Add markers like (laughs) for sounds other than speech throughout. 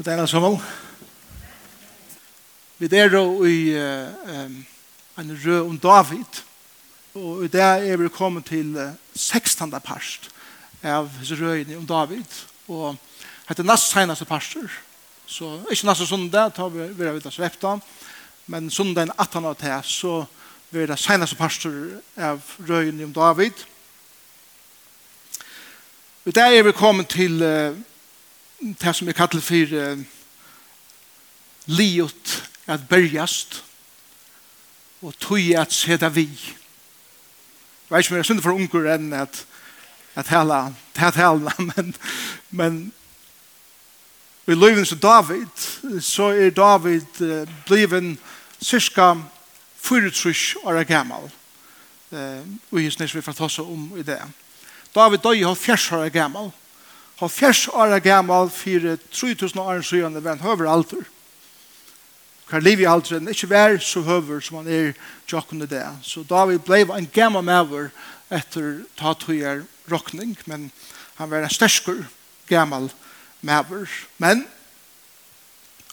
God dag, alle sammen. Vi er jo i um, en rød om David, og i dag er vi kommet til 16. parst av rødene om David, og hette nest seneste parster, så ikke neste sundag, da vi er vidt av men sundag 18. av det, så vi er det seneste parster av rødene om David. I dag er vi kommet til uh, det som jeg kallar for uh, liot at bergast og tog at seda vi. Jeg vet ikke om jeg synder for unger enn at at hela at hela (laughs) men men vi lever som David så er David uh, bliven cirka 43 år gammal eh, og just nes vi får ta oss om i det David døy har 40 år gammal har fjers åra gammal for 3000 år siden det var en høver alder. Hver liv i alderen, ikke vær så høver som han er tjokkende det. Så David ble en gammal maver etter tatuier rockning, men han var en sterskur gammal maver. Men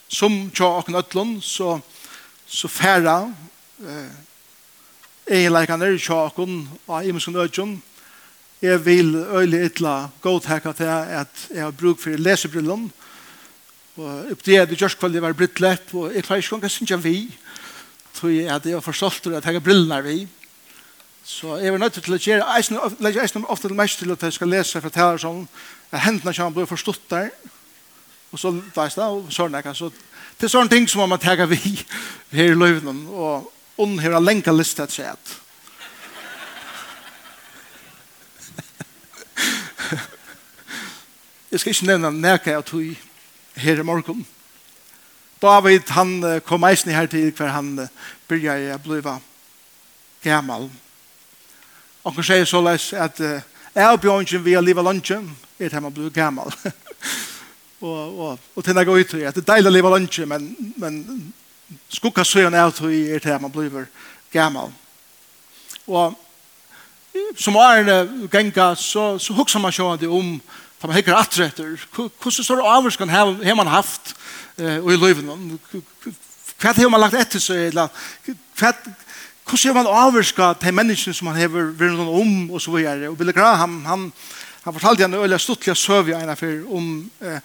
som tjokken øtlund så, så færa eh, egenleikene tjokken av imenskene øtjon jeg vil øyelig ytla godtekka til at jeg har bruk for lesebrillen. og opp det er det gjørst kvalitet var blitt lett, og jeg klarer ikke å synes jeg vi, tror jeg at jeg har forstått at jeg har brillene vi, Så jeg var nødt til å gjøre jeg legger eisen ofte mest til at jeg skal lese fra taler sånn at hendene kommer blir forstått der. Og så veis det og sånn jeg så det er sånne ting som man må tega vi her i løyvnen og ond her har lenge listet seg at Jeg skal ikke nevne nækka jeg tog her i morgen. David, han kom eisen her til hver han begynte å bli gammal. Og han sier så leis at jeg og Bjørnsen via livet lunsjen er til han blir gammal. (laughs) og og, og til jeg går ut at det er deilig å livet lunsjen, men, men skukka søren er til er han blir gammal. Og som årene genga så, så hukser man sjående om Ta man hekker atre etter, hvordan står avvarskan har man haft og i løyven? Hva har man lagt etter seg? Hvordan har man avvarska til menneskene som man har vært noen om og så videre? Og Billy Graham, han, han fortalte en øyla stuttlig søv i en for om eh,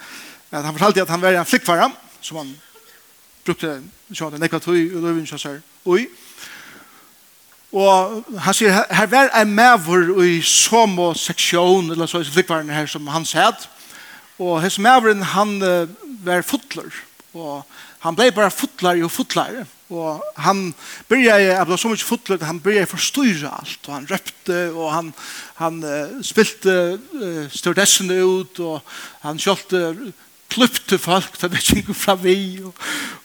at han fortalte at han var en flikkvara, som han brukte, som han nekva tøy i løyven, og i oi, Og han sier, her var en maver i somo seksjon, eller så i flikkvaren her som han sæt. Og hans maveren, han uh, var fotler. Og han ble bare fotler og fotler. Og han begynte, jeg ble så mye fotler, han begynte å forstyrre alt. Og han røpte, og han, han uh, spilte uh, stjordessene ut, og han kjølte kløpte folk, det vet ikke fra vi, og,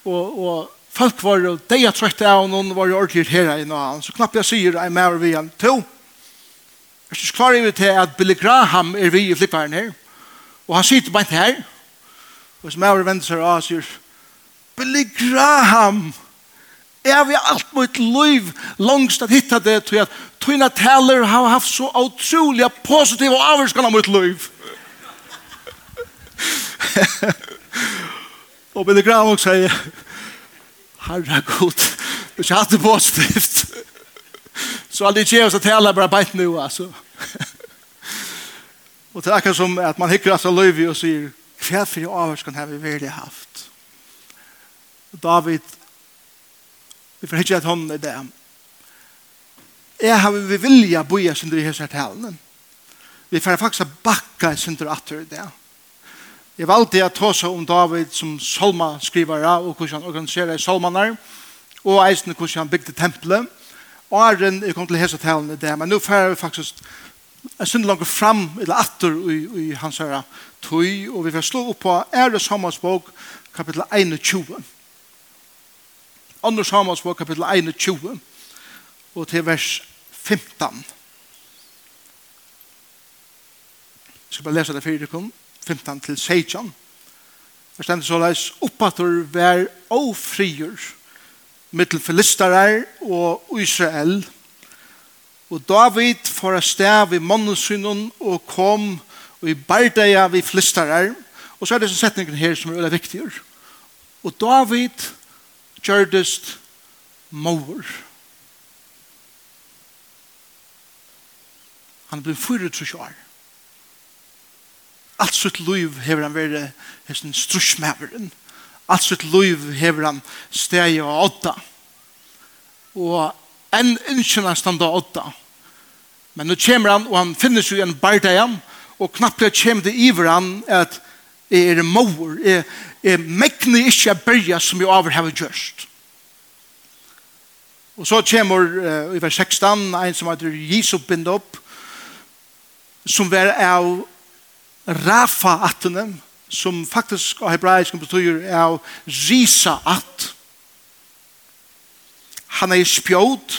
og, og folk var jo deia trøytte av noen var jo ordentlig her i noen så knapp jeg sier jeg med vi igjen to jeg er ikke klar over til at Billy Graham er vi i flipperen her? Og han sitter bare her. Og som jeg vender seg av sier Billy Graham er vi alt mot liv langst at hitta det til at tøyna taler har haft så utrolig positiv og avvarskana mot liv? (laughs) Og Billy Graham også sier Herre god, du har hatt det påstift. Så aldri ikke oss å tale bare beit nu, altså. og det er akkurat som at man hikker altså løyvi og sier, hva for jeg avhørskan har vi veldig haft? David, vi får hikker at hånden i det. Jeg har vi vilja boja synder i hese her talen. Vi får faktisk bakka synder atter i det. Ja Jeg valgte å ta seg om David som salmaskrivare og hvordan han organiserer salmanar og eisen hvordan han bygde tempelet. Og æren jeg kom til hese talen i det, men nå færer vi faktisk en stund langt fram eller atter i, i hans herre tøy, og vi får slå opp på ære samansbok kapittel 21. Andre bok, kapitel 21 og til vers 15. Jeg skal bare lese det før det kommer. 15 til 16. Det stendt så leis oppater vær ofrier mittel filistarar og Israel. Og David får a stav i mannesynen og kom og i bardeia vi filistarar. Og så er det sånn setningen her som er veldig viktig. Og David gjørdest mor. Han ble 24 år. Alt sitt liv hever han vært hesten strusmæveren. Alt sitt liv hever han steg og åtta. Og enn innkjønner han standa åtta. Men nå kommer han, og han finner seg en barda igjen, og knappt jeg kommer det iver han at jeg er mor, jeg, jeg mekner ikke å berge som jeg over har gjørst. Og så kommer uh, i vers 16, en som heter Jesus bind opp, som var av Rafa-attene, som faktisk av hebraisk betyr av Risa-att. Han er spjåd,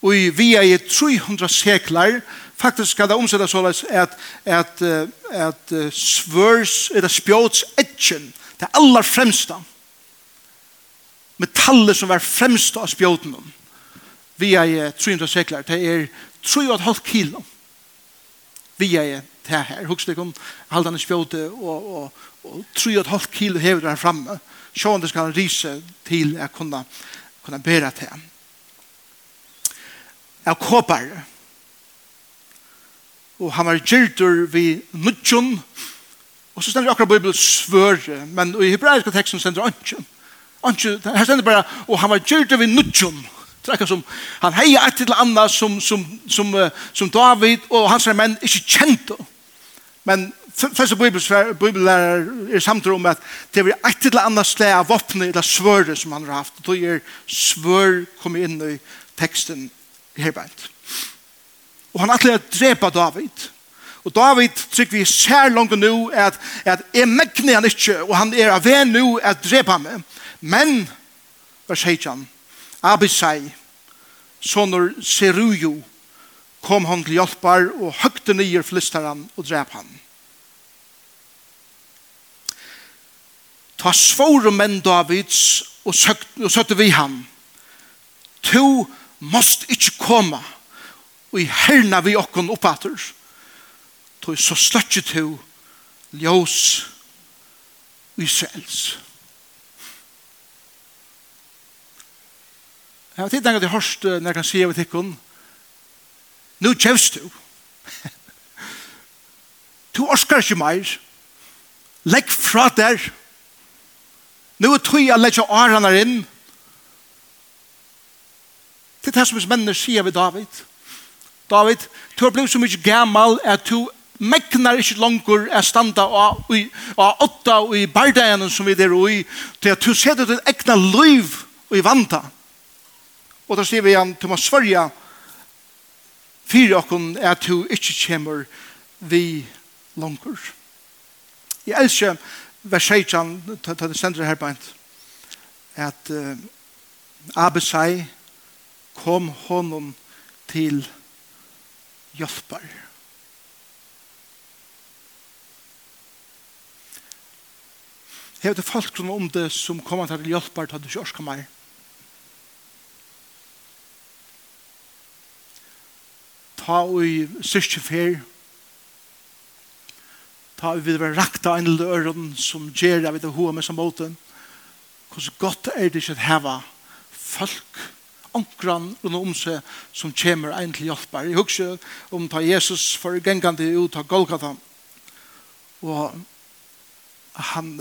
og vi er i 300 seklar, faktisk skal det omsette så at, at, at svørs, eller spjåds etjen, det er aller fremsta, metallet som var fremsta av spjåden, vi er i 300 seklar, det er 3,5 kilo, vi er i det her, hukst deg om i spjåte, og, og, og tru og et halvt kilo hever her framme, sjående skal han rise til å kunne, kunne bære til ham. Av kåpar, og han var gyrtur vi nudjon, og så stender akkurat Bibelen svør, men i hebraiska teksten stender anken. Anken, her stender bare, og han var gyrtur vi nudjon, og Det er som han heier et eller annet som, som, som, som David og hans menn ikke kjente. Men fleste bibellærer er samtidig om at det er et eller annet sted av våpne eller svøret som han har haft. Og da er svør kommet inn i teksten herbeint. Og han atler å drepa David. Og David trykker vi sær langt nå at, at jeg megner han ikke, og han er av ved nå at drepa meg. Men, hva sier han? Abisai, sonur Seruju, kom han til hjelpar og høgte nyer flistaran og drep han. Ta svore menn Davids og søtte vi han. To måst ikkje koma og i herna vi okkon oppater. Tu så sløtje to ljós Israels. Israels. Jeg har ikke at jeg hørst når jeg kan si over tikkun Nu kjevst du (laughs) Du orskar ikke meir. Legg fra der Nu er tog jeg legger årene inn. Det er det som mennene sier ved David. David, du har blivit så mye gammal at du megnar ikke langer er standa av åtta og i bardagen som vi der og i til at du setter ditt egna liv og i vanta. Og da sier vi igjen, du må svørja fyrir okken er at du ikke kommer vi langer. Jeg elsker vers 16, ta det sender her på at uh, Abisai kom honom til hjelpar. Hevet det folk om det som kommer til hjelpar, ta det kjørska orsker meg. ta i syskjefer, ta i videre rakta en løren som gjer av det hoa med som måten, hvordan godt er det ikke å folk, onkran rundt om seg som kommer en til hjelper. Jeg husker om ta Jesus for gengande ut av Golgata, og han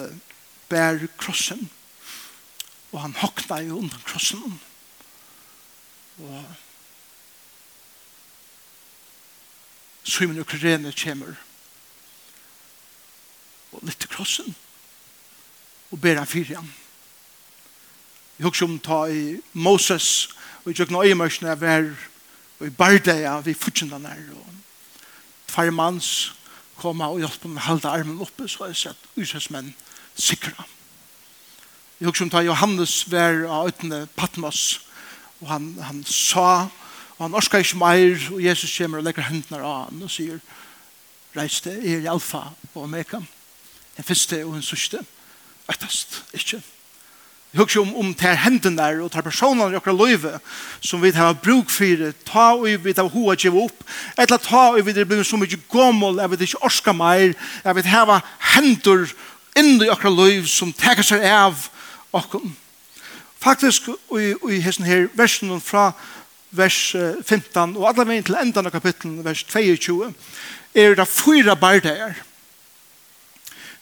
bær krossen, og han hokna i under krossen, og Simon Ukraina kommer. Og litt til krossen. Og ber han fyrir han. Jeg husker om ta i Moses og i Jøkna er vær og i Bardeia vi fortsatt er og tvær manns koma og hjelpe med halda armen oppe så har jeg sett utsøsmenn sikra. Jeg husker om ta Johannes vær av utene Patmos og han, han sa Og han orskar ikke meir, og Jesus kommer og legger hendene av han og sier, reis det, er i alfa og omega, en første og en sørste, vettast, ikke. Jeg husker om, om det er hendene der, og det er personene i okra løyve, som vi har bruk for, ta og vi har hoa gjev opp, eller ta og vi har blitt så mye gommel, jeg vet ikke orska meir, jeg vet heva hendur inn i okra løyv som teker seg av okkom. Faktisk, og i, i hessen her versen fra vers 15, og alle veien til enden av kapitlen, vers 22, er det fyra bardeir.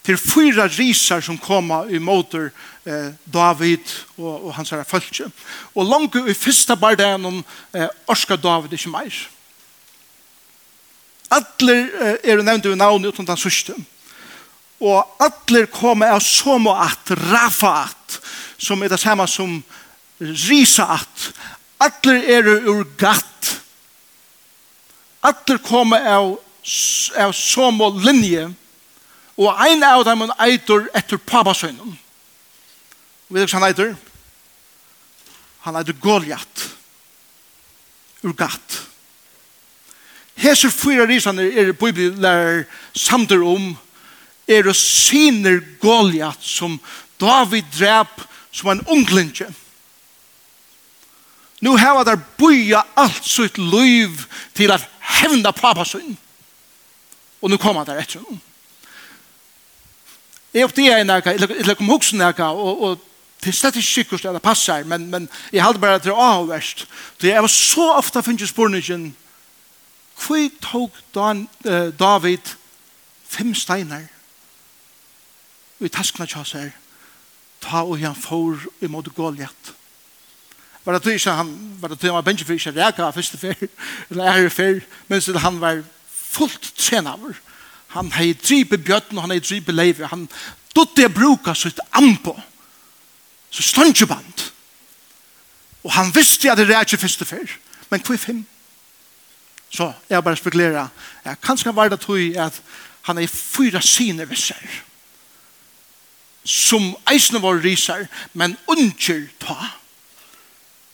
Til fyra risar som koma i motor eh, David og, og hans herre følge. Og langt i fyrsta bardeien om eh, orska David ikke meir. Alle eh, er nevnt i navn uten den sørste. Og alle kommer av som og at, rafaat, som er det samme som risaat, Atler er ur gatt. Atler kommer av, av som og linje, og ein av dem er eitur etter papasøgnen. Vet du hva han eitur? Han eitur Goliath. Ur gatt. Hesur fyra risane er bibellærer samter om er og syner Goliath som David drep som en unglinje. Nu hava der boja alt sitt liv til at hevna pappa sin. Og nu koma der etter henne. Jeg oppte jeg nærka, eller kom hoksen nærka, og, og til stedet ikke sikkert at det passer, men, men jeg hadde bare til å verst. Så jeg var så ofte finnes spørningen, hvor tok Dan, uh, David fem steiner i taskene kjøs ta og han får imot Goliath Var det ikke han var det han var bench for ikke reka første fer eller er fer men så han var fullt trenaver. Han hei dripe bjøtten, han hei dripe leive, han dotte jeg bruka sitt ampo, så stundjeband. Og han visste at det er ikke første fer, men hvor fem? Så jeg bare spekulerer, ja, kanskje var det tog at han er fyra sine visser, som eisene var riser, men unger ta.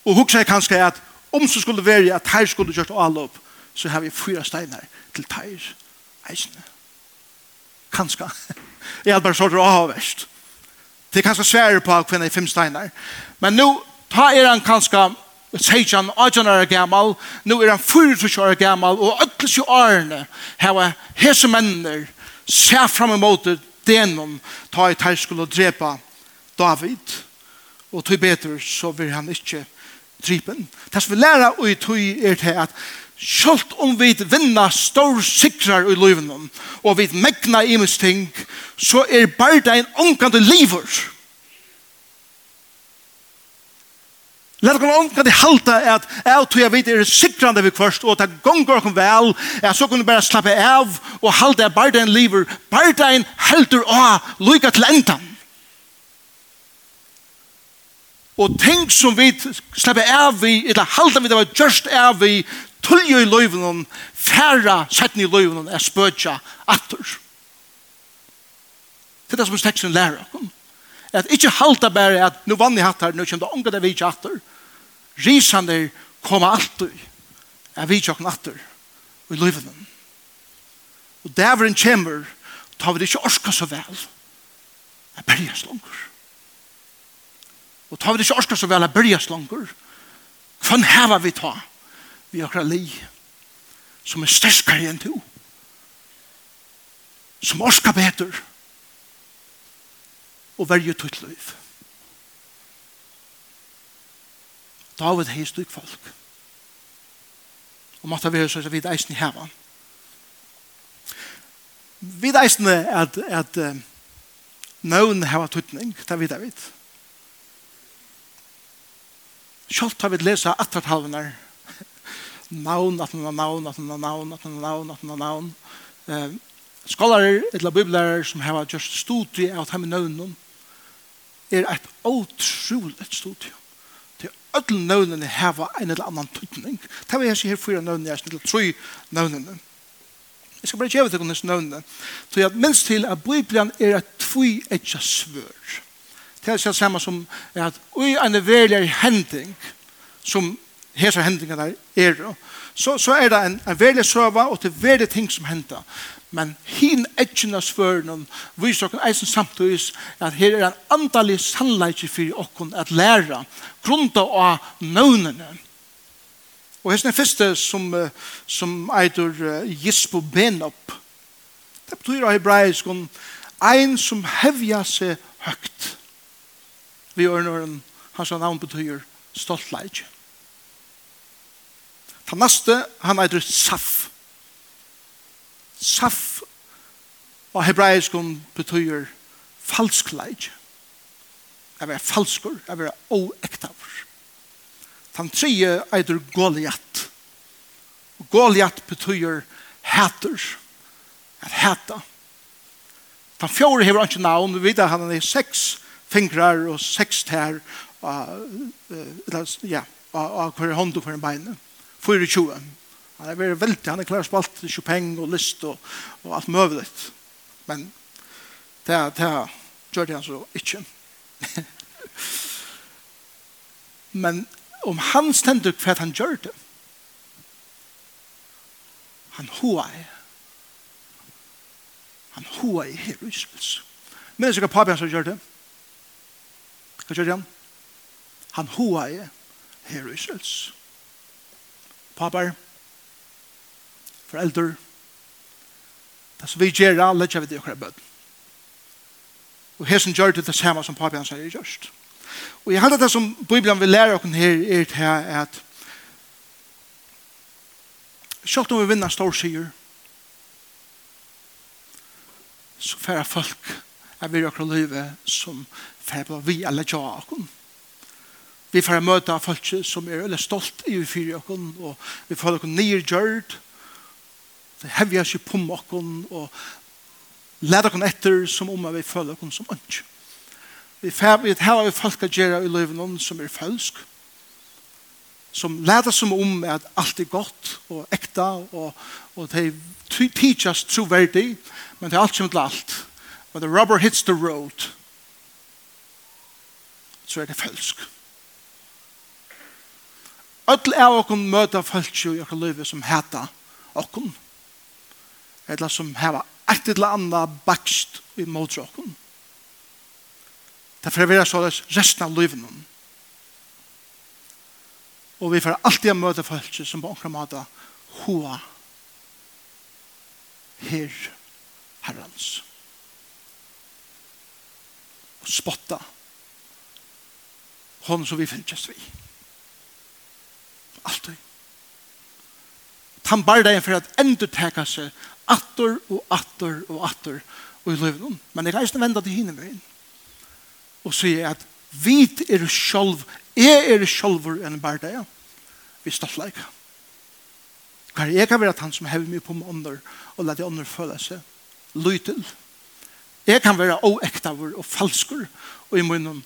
Og hugsa jeg kanskje at om så skulle være at her skulle gjort avløp, så har vi fyra steiner til teir. Eisne. Kanskje. Jeg (laughs) hadde bare sorter av verst. Det er kanskje svære på hver fem steiner. Men nå ta er han kanskje Sejan, Ajan er gammal, nu er han 24 år gammal, og ötlis jo årene hava hese mennir se fram imot denom, ta i teir skulle drepa David, og tog betur så vil han ikkje drypen. Det som vi lærer og i tøy er til at Sjølt om vi vinner stor sikrar i livet og vi megna i mens ting, så er bare det en omkant liver. Lært kan omkant i halta at jeg tror jeg vet er sikrande vi først, og at det gonger kom vel, at så kunne bare slappe av og halta bare det en liver, bare det en helter av lykka til endan. Og ting som vi slipper av vi, eller halda vi det var just av vi, tullje i løyvnen, færre setten i løyvnen er spøtja atter. Det er det som teksten lærer om. At ikke halda bare at nu vann i hattar, her, nu kjem det ånga det vi ikke atter. Risande koma atter, er vi ikke atter, i løyvnen. Og dæveren kjemmer, tar vi det ikke orska så vel. er bergjast langer. Og tar vi det ikke orska så vel å byrja slanger. Kvann heva vi ta? Vi har akkurat li som er sterskare enn to. Som orska betur. Og verje tutt liv. David hei styk folk. Og måtte vi så vidt eisen i heva. Vid eisen at, at, uh, noen heva tuttning, det vet jeg vidt. Kjolt har vi lesa attartalvenar. Navn, at man har navn, at man har navn, at man har navn, at man har navn. Eh, skolarer, etla biblarer som har gjort studie av dem i nøvnen, er et åtroligt studie. Til öll nøvnene har en eller annan tutning. Det var jeg sier her fyra nøvnene, jeg sier tre nøvnene. Jeg skal bare gjøre til om disse nøvnene. Så jeg minst til at Bibelen er et tvoi etja svør det er samme som at i en veldig hending som hesa hendingar der er så, så er det en, en veldig søva og til veldig ting som hender men hin etjina svøren viser okken eisen samtidig at her er en andalig sannleik for okken at læra grunda av nøvnene og hesten er første som, som eitur Gispo Benop. Det betyr av hebraisk ein som hevja seg Vi er når hans navn betyr stoltleik. Den neste, han heter Saf. Saf og hebraiskum betyr falskleik. Jeg vil falskur, jeg vil oektavur. Den tredje heter Goliath. Goliath betyr hater, At hata. Den fjore hever ikke navn, vi vet at han er seks fingrar og seks tær ja, og hver hånd og hver bein. 24. Han er veldig veldig, han er klar spalt til Chopin og List og, og alt møvelig. Men det, er, det er, gjør det han så ikke. (laughs) Men om han stendur hva han gjør det, han hoa er. Han hoa er her i Israels. Men det er sikkert papi han som gjør det. Hva skjer han? Han hoa er her i Israels. Papar, foreldre, det som vi gjør, alle gjør vi det akkurat bød. Og her som gjør det det samme som papar han sier gjørst. Og jeg hadde det som Bibelen vil lære oss her, er til at selv om vi vinner stor sier, så færre folk er vi akkurat livet som fæbla vi alle tja akon. Vi får møte folk som er veldig stolt i vi fyrir akon, og vi får akon nyer gjørt, det hevja seg på akon, og leder akon etter som om vi føler akon som ønsk. Vi får hava vi folk at gjøre i løyven som er falsk, som leda som om at alt er godt og ekta, og, og det teach us troverdig, men det er alt som er alt. When the rubber hits the road, så er det følsk. Ødel er åkken møter følsk i åkken løyve som heta åkken. Eller som heva et eller annet bakst i mot åkken. Derfor er vi så resten av løyven om. Og vi får alltid møte følsk som på åkken måte hoa her herrens. Og spotta hon som vi fylgjast vi. Altid. Han bar deg for at endur teka seg attor og attor og attor og i løven. Men jeg reisende venda til hinne veien. Og sier at vit er sjolv, jeg er sjolvor enn bar deg. Vi stoltleik. Hver jeg kan være han som hever mye på med ånder og lette ånder føle seg lytel. Jeg kan være oektavur og falskur og i munnen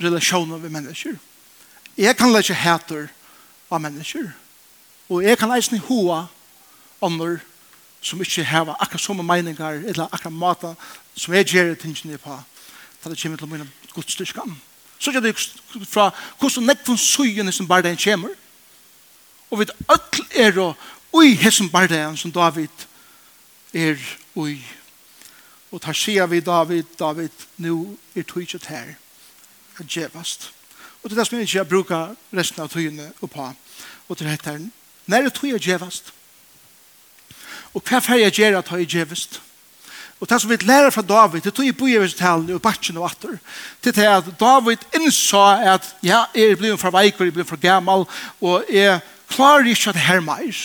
relasjoner med mennesker. Jeg kan lage hæter av mennesker. Og jeg kan eisne hoa ånder som ikke har akkurat som meninger eller akkurat maten som jeg gjør tingene på til det kommer til mine godstyrkan. Så gjør det fra hvordan nekvun søyene som bare den kommer og vi öll er og ui hessen bare den som David er ui og tar sier vi David David nu er tog ikke her å djevast. Og det er det som jeg ikke bruker resten av tøyene oppa. Og det heter, når er nær tøy å djevast. Og hva fer jeg gjør at jeg djevast? Og det som vi lærer fra David, det tog i bojevistalen og batchen og atter, til det at David innså at ja, jeg er blevet for veik, jeg er blevet for gammel, og jeg klarer ikke at det her meir.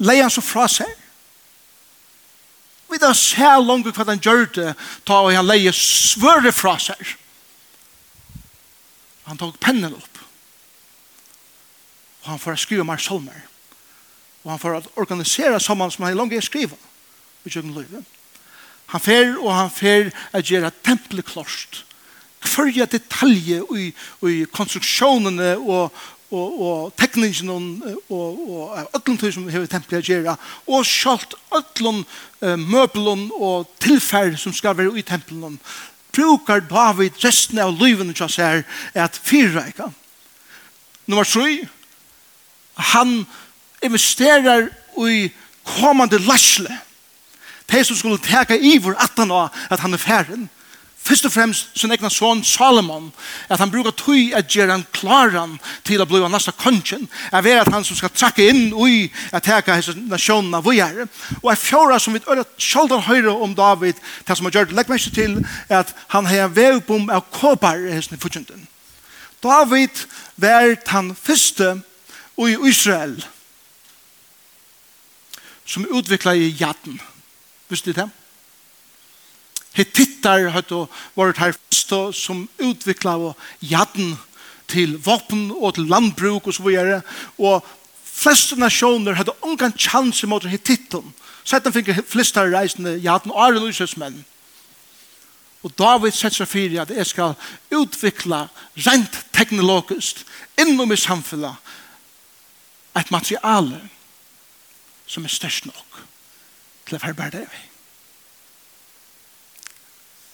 Leier han så fra seg. Vi da ser langt hva han gjør det, ta og han leier svøre fra seg. Han tog pennen opp. Og han får skriva mer salmer. Og han får organisera salmer som han langt er skriva. i kjøkken løyve. Han fer og han fer at gjøre tempelet klost. Hverja detalje i, i konstruksjonene og, og, og tekningen og, og, og öllum tog som hever tempelet å gjøre og sjalt öllum uh, møbelen og tilfær som skal være i tempelen brukar David resten av livet til han er at fyrreika. Nummer 3, han investerer i kommande lasle. De som skulle teka i vår attan av at han er færen. Først og fremst sin egna son Salomon, at han brukar tøy at gjøre han klaran til å bli av nasta kongen, er vera at han som skal trakke inn ui at teka hese nasjonen av vujar. Og er fjora som vi øyre sjaldan høyre om David, det som har gjort, legg mest til at han hei vevbom av kåpar hese nifutjenten. David var han første ui Israel som utvikla i jatten. Visste du det? Hittitar hadde vært her først som utvikla og jadden til våpen og til landbruk og så videre. Og fleste nasjoner hadde ongan chans mot Hittitton. Så fikk flest av reisende jadden og Arjen Lysesmenn. Og David setter seg fyrir at jeg skal utvikla rent teknologisk innom i samfunnet et materiale som er størst nok til å forbære det vi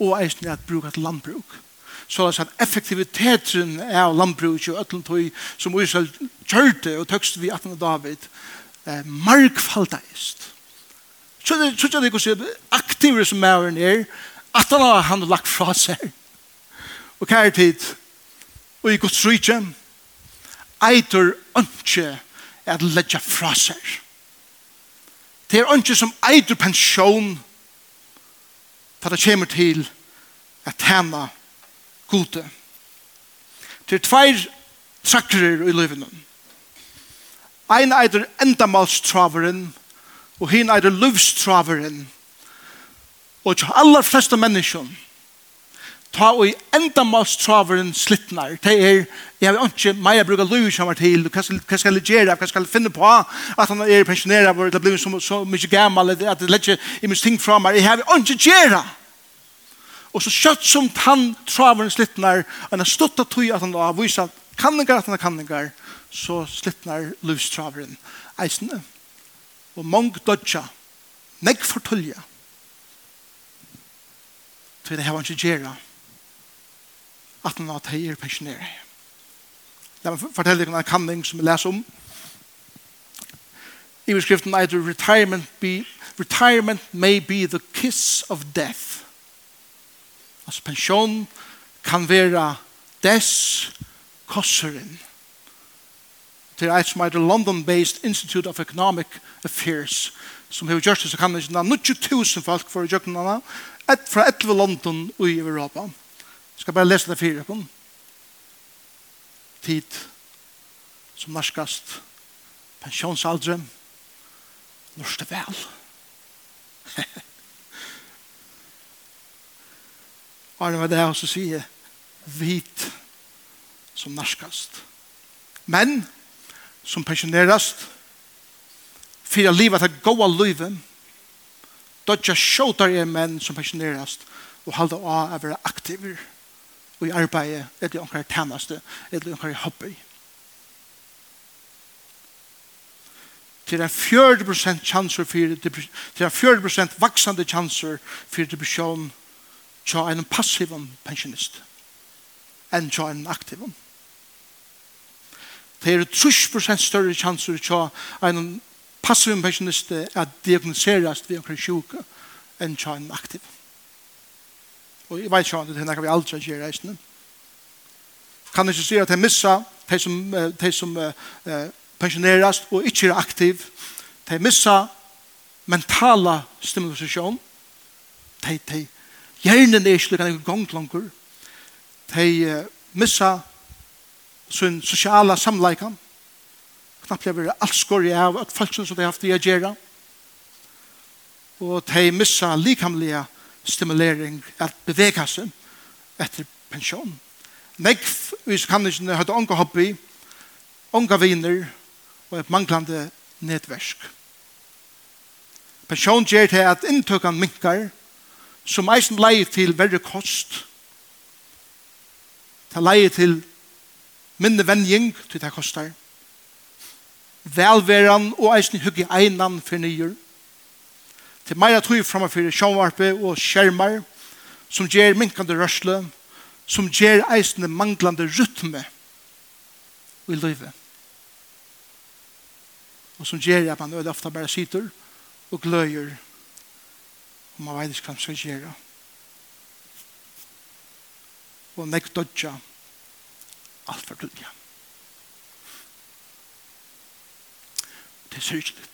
og eisen at bruka til landbruk. Så det er effektiviteten av landbruk og ötlund tog som Israel kjørte og tøkst vi 18. David eh, markfaldeist. Så det er ikke å si aktivere som er er at han har han lagt fra seg og kjær tid og i gods rydtje eitur ønske at ledja fra seg. Det er ønske som eitur pensjon og ta det kommer til at tjene gode. Det er tveir trakkerer i løvene. Ein eider endamalstraveren, og hin eider livstraveren, Og til aller fleste mennesker, ta og endamalstraveren slittnar. Det er Jeg har ikke meg å bruke lov som er til, hva skal jeg gjøre, hva skal jeg finne på, at han er pensjoneret, eller det blir så, så mye gammel, at det lett ikke mye ting fra meg. Jeg har ikke gjøre. Og så kjøtt som tann traveren slittnar, han har stått av tog at han har vist kanningar at han har kanningar, så slittnar livstraveren eisene. Og mange dødja, negg fortulja. til det har han ikke gjøre at han har teier pensjoneret. La meg fortelle dere en kanning som jeg leser om. I beskriften er det retirement, be, retirement may be the kiss of death. Altså pensjon kan være des kosseren. Det er et som er det London-based Institute of Economic Affairs som har gjort det så kan det ikke 90.000 folk for å gjøre noe fra 11 London og i Europa. Jeg skal bare lese det for dere tid som norskast pensjonsaldre norsk vel. (laughs) Arne var det her sier vit som norskast men som pensjonerast fyrir livet til goa livet dodja sjåtar er menn som pensjonerast og halda av å være aktiver i arbeidet, eller omkring tjeneste, eller omkring hobby. Til en 40% chanser for til en 40% vaksande chanser for depresjon til en passiv pensjonist enn til en aktiv. Det er 30% større chanser til en passiv pensjonist at diagnoseres ved omkring sjuka enn til en aktiv. Og jeg vet ikke om det er noe vi aldri gjør reisende. Kan ikke si at jeg missa de som, de som uh, pensjoneres og ikke er aktiv. De missa mentala stimulasjon. De, de, hjernen er ikke noen gang langer. De uh, missa sin sosiala samleikan. Knapp jeg vil alt skår av at folk som de har haft i å gjøre. Og de missa likamlige stimulering at bevega seg etter pensjon. Nekv, hvis kan ikke ha unga hobby, unga viner og et manglande nedversk. Pensjon gjør til at inntøkene minkar, som eisen leie til verre kost, til leie til minne vending, til det kostar, velveran og eisen hygge einan for nyer, til meira tog framfor sjånvarpe og skjermar, som gjør minkande rørsle, som gjør eisende manglande rytme i livet. Og som gjør at man øde ofte bare sitter og gløyer og man vet ikke hva man skal gjøre. Og nek dødja alt for dødja. Det er sørgelig.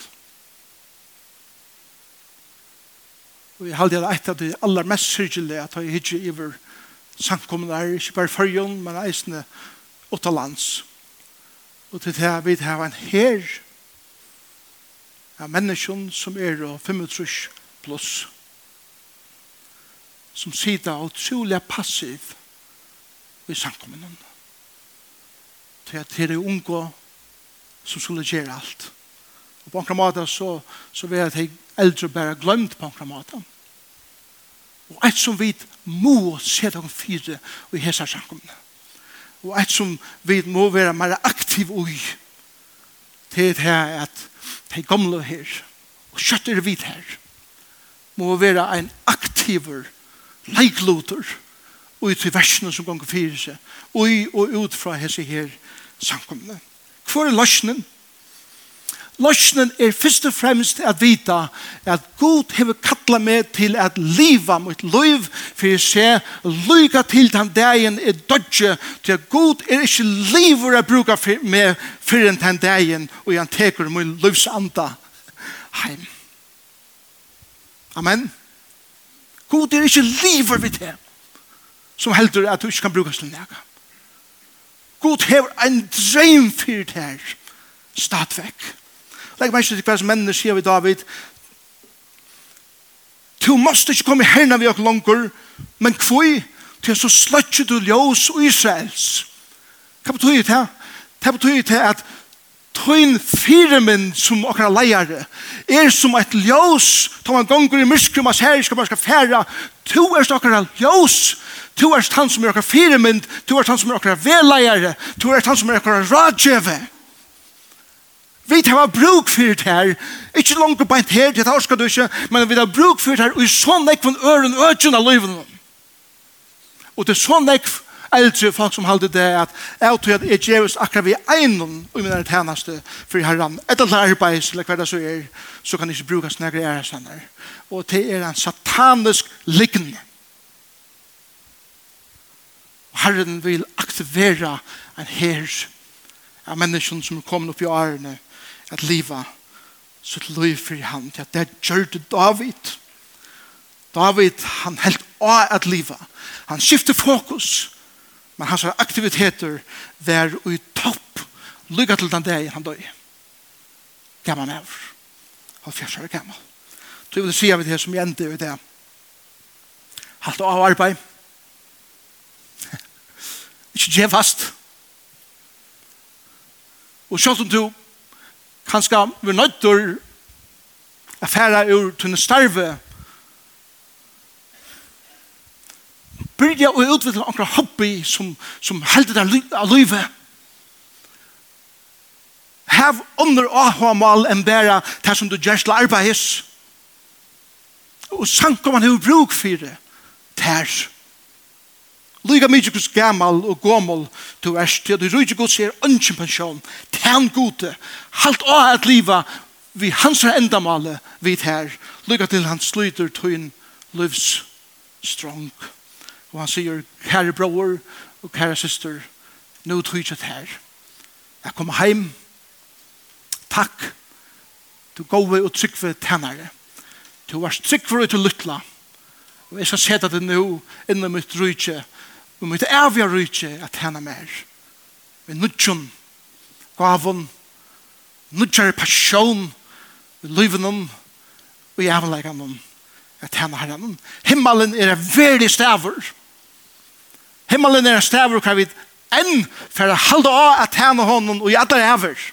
Og jeg halde det etter at det aller mest syrgjelige at jeg hittir iver samkommende her, ikke bare fyrjon, men eisende åttalands. Og til det vi har en her av menneskjon som er 35 pluss som sida utrolig passiv i samkommende. Til at det er unge som skulle gjøre alt. Og på en måte så, så vil jeg eldre bare glemt på en måte. Og et som vi må se dere fire i hese samkomne. Og et som vi må være mer aktiv i til det her at de gamle her og kjøtter vi her må være en aktiver leikloter og ut i versene som ganger fire seg og, og ut fra hese her samkomne. Hvor er løsningen? Løsnen er først og fremst at vita at Gud hever kattla meg til at liva mot liv for å se lyga til den dagen er dodge til at Gud er ikke livur å bruke for meg for den dagen og han teker min livsanda heim. Amen. Gud er ikke livur vi til som heldur at du ikke kan bruke til nega God hever en dream fyrir det her stadvekk Legg meg ikke til hva som mennene sier vi David, Du måste ikke komme herna vi ok langer, men kvoi, til så sløtje du ljós og Israels. Hva betyr det? Det betyr det at tøyn firemen som okra leiare er som et ljós. Ta man gonger i myskrum as her, skal man skal færa, to er okra ljós. To er han som er okra firemen, to er han som er okra veleiare, to er han som er okra radjeve. Vi tar bruk for det her. Ikke langt på en her, det skal du ikke, men vi tar bruk for det her, og i sånn ekv en øren økjen av livet. Og det er sånn ekv eldre folk som halde det at jeg tror at jeg gjøres akkurat vi egnom i min tjeneste for herren. Et eller annet arbeid, eller hva det så er, så kan det ikke brukes når jeg er sånn her. Og det er en satanisk liggende. Herren vil aktivera en her av menneskene som er kommet opp i årene at liva sitt liv for han, til at det gjør det David. David, han helt av at liva. Han skifter fokus, men hans aktiviteter var i topp, lykka til den dag han døy Gammal med Han fjerst gammal. Så jeg vil si av det som jeg ender i det. Halt av arbeid. (laughs) Ikke djevast. Og selv om du kanskje vi nøytter å fære ur tunne starve. Byrja å utvikle noen hobby som, som helder deg av livet. Hav under åhåmal enn bæra det som du gjør til arbeids. Og sank om han har bruk for det. Tær. Lyga mykje gus gammal og gommel du erst, ja, du rydde gus er ønsken pensjon, tæn gode, halt å et liva, vi hans endamale vid her, lyga til han sluter tøyn livs strong. Og han sier, kære bror og kære syster, nå tøyset her. Jeg kom heim, takk, du gove og tryggve tænare. Du var tryggve og til lytla, og jeg skal seta det nå innom mitt rydde, Vi må ikke avgjøre rydtje at henne mer. Vi nødgjøn gavon, nødgjør passion, lyvenom og jævnleganom at henne her herren. Himmelen er en veldig stavur. Himmelen er en stavur hva vi enn for å halde av at henne hånden og jævla jævr.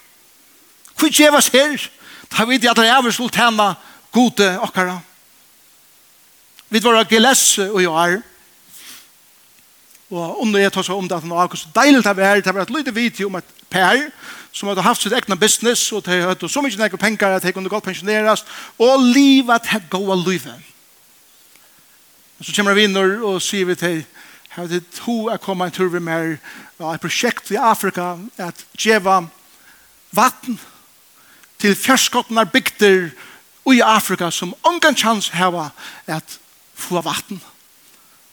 Hvor gjevas her? Ta vi jævla jævr skulle tjene gode okkara. Vi var av Gilesse og jo er. Og under jeg tar seg om det at han var så deilig det var, det var et lite video om et per som hadde haft sitt egna business og de hadde så mye nekker penger at de kunne godt pensjoneres og livet hadde av livet. Og så kommer vi inn og sier vi til har det to er kommet en tur med vi med et prosjekt i Afrika at djeva vatten til fjerskottene bygder i Afrika som ongan chans hava at få vatten.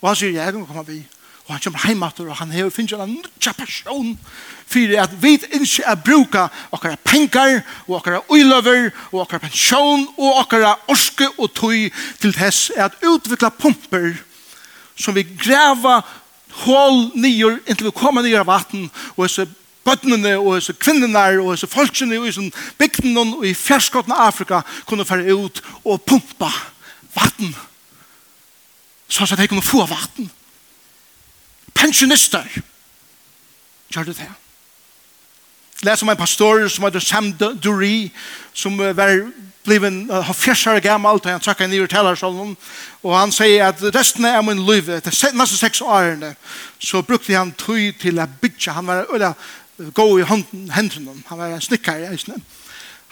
Og han sier, jeg kan komme vi. Og han kommer heimater, og han har finnet en nødja person for at vi ikke er bruka okkara penger, og okkara uiløver, og okkara pensjon, og okkara orske og tøy til tess er at utvikla pumper som vi greva hål nyer inntil vi kommer nyer av vatten, og så bøttene og så kvinnerne og så folkene og disse bygdene og i fjerskottene av Afrika kunne fære ut og pumpa vatten. Så at de kunne få vatten pensjonister. Gjør det det? Les om en pastor som heter Sam Dury, som var bliven uh, fjersare gammalt, og han trakka inn i talersalen, og han sier at resten av min liv, etter nesten seks årene, så brukte han tøy til å bytja, han var øyla gå i hendene, han var snikkar i eisne.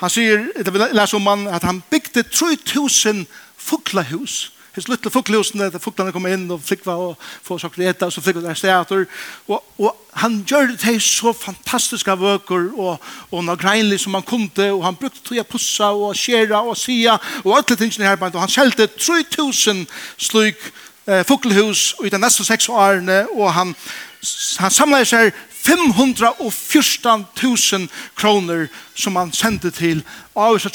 Han sier, det vil lese om han, at han bygde 3000 fuklahus, his little fuglhusene, der fuklene kom inn og flikva og få saker etter, og så flikva der steater. Og, og han gjør det til så fantastiske vøker og, og noe greinlig som han kunde, og han brukte til å pussa og skjera og sia og alle tingene her, og han skjelte 3000 slik eh, fuglhus i de neste seks årene, og han, han samlet seg 514.000 kroner som han sendte til av disse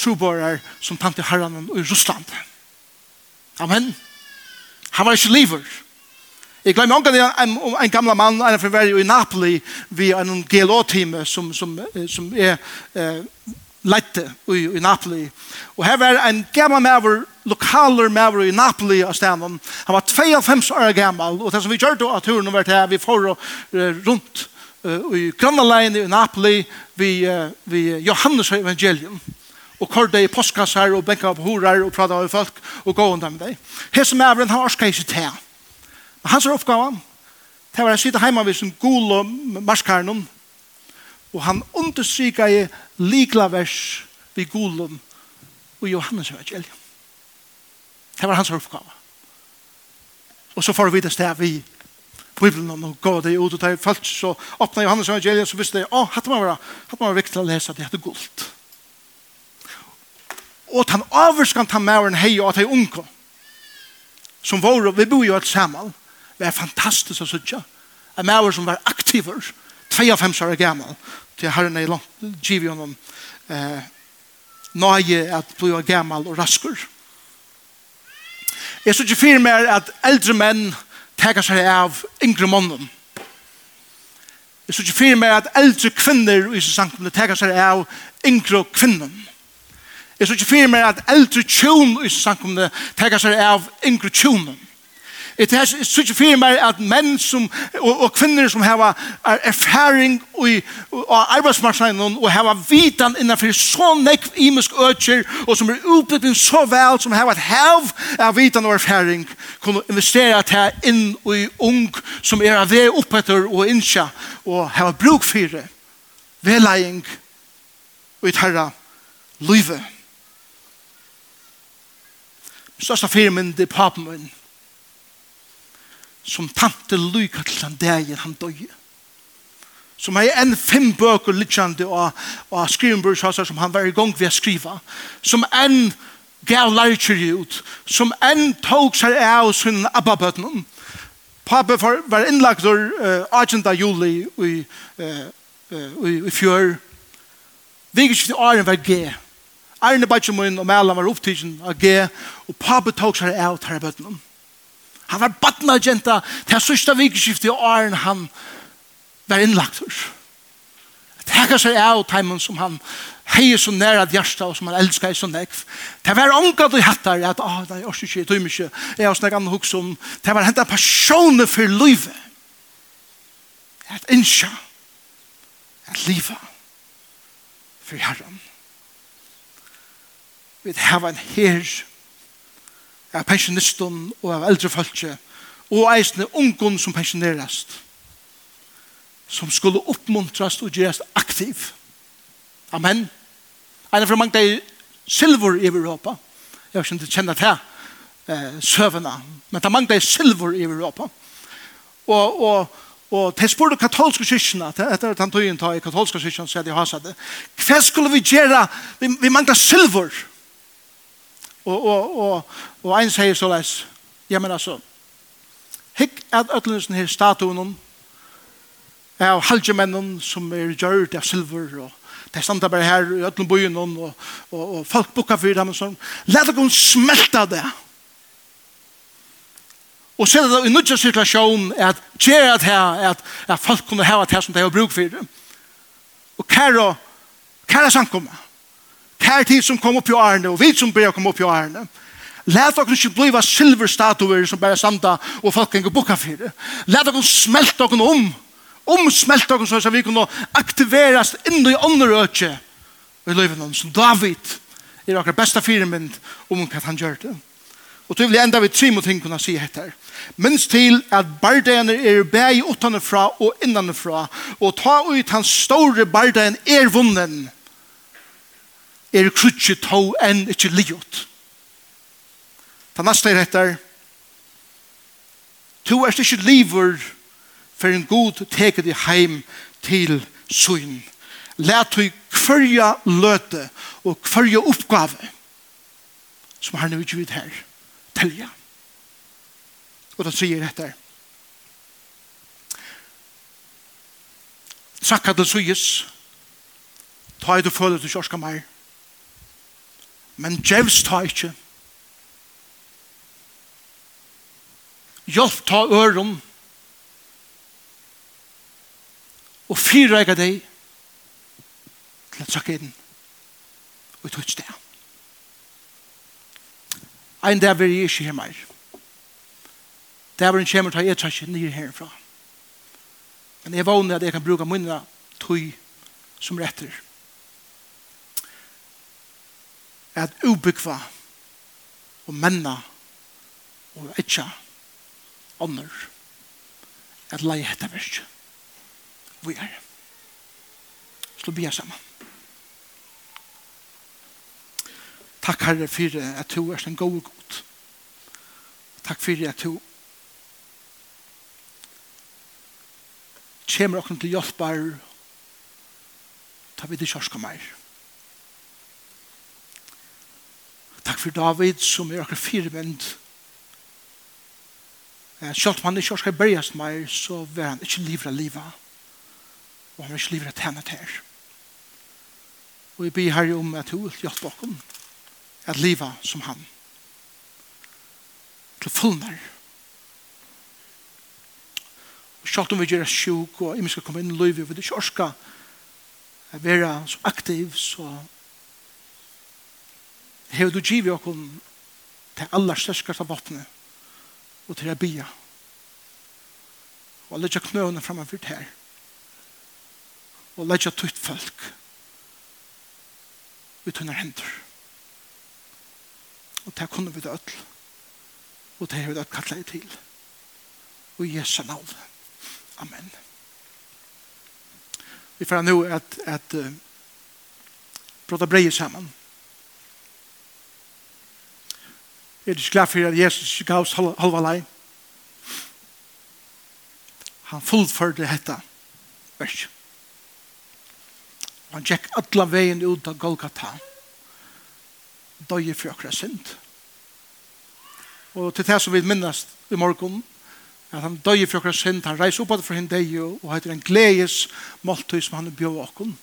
som tante herren i Russland. Amen. Han var ikke liver. Jeg glemmer omgang en, en, en gamle mann, en fra Verge i Napoli, vi er en GLO-time som, som, som er eh, lette i, i Napoli. Og her var en gammel maver, lokaler maver i Napoli av stedet. Han var 52 år gammel, og det som vi gjør da at turen var til vi får rundt uh, i grannaleien i Napoli, vi, uh, vi Johannes evangelium og kordet i postkassar og benka på horar og prata med folk og gå under med deg. Her som er han orska ikke til. Men hans oppgave det var å sitte hjemme ved sin gul og marskarnen og han understryka i likla vers vid gul og Johannes evangelium. Det var hans oppgave. Og så får vi det sted vi Bibelen og gå det ut og ta i falt så åpna Johannes evangelium så visste jeg, å, hatt man var, hatt man var viktig å lese at det hette gult og han avvarskan ta mauren hei og at hei unko som vår, vi bor jo et samal det er fantastisk å sutja en maur som var aktiver 25 år gammal til herren er langt giv jo noen eh, nøye at bli gammal og raskur. Jeg så ikke fyrir mer at eldre menn teka seg av yngre mannen jeg så ikke fyrir mer at eldre kvinner i sin teka seg av yngre kvinner Jeg så ikke fyrir meg at eldre tjon i samkomne tega seg av yngre tjónen. Jeg så ikke fyrir meg at menn som, og, og kvinner som har erfaring i, og arbeidsmarknaden og har vitan innanfor så nekv imisk øtjer og som er utbyggvin så vel som har et hev av vitan og erfaring kunne investere til inn i ung som er av det oppetter og innsja og har bruk fyrir velæging og i terra livet største firmen, det er papen min, som tante lykker til den dagen han døg. Som har en fem bøker lykkjande og, og skrivenbørshaser som han var i gang ved å skrive. Som en gav lærkjer ut. Som en tog seg av sin abbabøtnen. Pappa var innlagt uh, 18. juli i, uh, uh, i, i fjør. Vigeskiftet åren var g. Arne Bajtje Moin og Mælan var opptidgen av G, og pappa tog seg av tar bøtten. Han var badna jenta til sørsta vikeskiftet i åren han var innlagt hos. Tekka seg av taimen som han hei så næra djersta og som han elskar så nekv. Det var ånga du hattar at, ah, det er ikke, det er ikke, jeg har snakka annan hugsa om. Det var henta passioner for livet. Et innsja, et livet for herren vi har en her av pensjonisten og av eldre folke og eisne ungen som pensjonerast som skulle oppmuntrast og gjerast aktiv. Amen. Ein av mange er silver i Europa. Jeg har ikke om til eh, søvende, men det er mange er silver i Europa. Og, og, og til spør du katolske kyrkene, etter at han tog inn i katolske kyrkene, så hadde jeg haset det. Hva skulle vi gjøre? Vi, vi mangler silver. Silver Og, og, og, og en sier så les, ja, men altså, hikk at ødelendelsen her statuen av halgemennen som er gjørt av silver og Det er standa bare her i ötlun byen og, og, og folk bukka for dem og sånn. let dere smelte det. Og så er det i nødja situasjon at gjer at her, at, at folk kunne hava det som de har bruk fyrir. Og kære, kære samkommet. Tær tid som kom upp i årene, og vi som ber kom upp i Arne. Lät oss inte bliva silverstatuer som bara samta og folk kan boka det. Lät oss smälta dere om. Omsmelte dere så att vi kan aktiveras in i ånderöke. Vi lever någon som David er dere bästa firmynd om hva han gjør det. Og til vil jeg enda vi tre mot ting kunne si etter. Minns til at bardeene er bæg utanfra og innanfra, og ta ut hans store bardeien er vunnen er krutsi to enn ikkje liot. Ta nasta er etter, to er ikkje liver for en god teke i heim til syn. Læt du kvarja løte og kvarja oppgave som har nu gjort her, telja. Og da sier etter, Sakka til suyes, ta i du føler du kjorska meir, men djevs ta ikke. Hjelp ta øren og fyrreika deg til å trykke inn og tog sted. Ein dag vil jeg ikke her mer. Der vil jeg kommer til å ta ikke nye herfra. Men jeg vågner at jeg kan bruke munnene tog som retter. at ubekva og menna og etja ånder at leie hetta versk vi er slå bia saman Takk Herre for at du er en god god. Takk for at du kommer oss til hjelp ta vi til kjørska meir. takk for David som er akkurat firevendt. Selv om han ikke skal berges mer, så vil han ikke livet av livet. Og han vil ikke livet av til her. Og vi ber her om at hun vil hjelpe dere at livet som han. Til fullmer. Og selv om vi gjør sjuk og vi skal komme inn i livet, vi vil ikke orske å være så aktiv, så Hever du givet okkom til aller størskaste våpenet og til å bia. Og legge knøene fremme framfor her. Og legge tutt folk ut under hender. Og det kunne vi det ødel. Og det har vi det kallet til. Og i Jesu navn. Amen. Vi får nå at, at uh, bråta breie sammen. er det glad for at Jesus gav oss halva lei. Han fullførte dette vers. Han tjekk alle veien ut av Golgata. Døye for akkurat synd. Og til det som vi minnes i morgen, at han døye for akkurat synd, han reiser opp for henne deg og heter en gledes måltøy som han bjør åkken.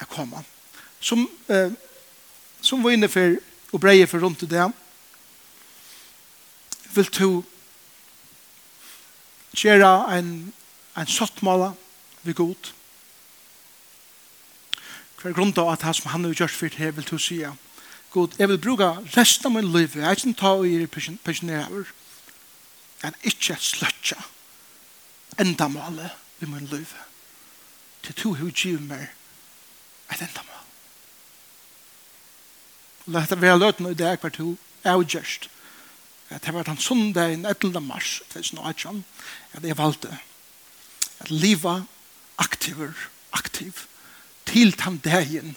Jeg kommer. Som, eh, som var inne for og breie for rundt i det, vil du gjøre en, en sottmåla ved god. Hver grunn av at det som han har gjort for det vil du si God, jeg vil bruke resten av min liv. Jeg er ikke ta og gjøre pensjonerer. Jeg er ikke sløtja enda målet i min liv. Til to hun giver meg et enda mål. Og dette vil jeg løte noe i det jeg hvert hun er gjørst at det var den sundag i 11. mars 2018 at jeg valgte at livet aktiver, aktiv til den dagen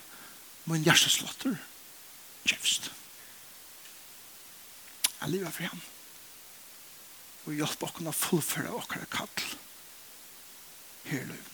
min hjerteslotter kjøpst. Jeg liva for ham og hjelp oss å fullføre okkara kall her i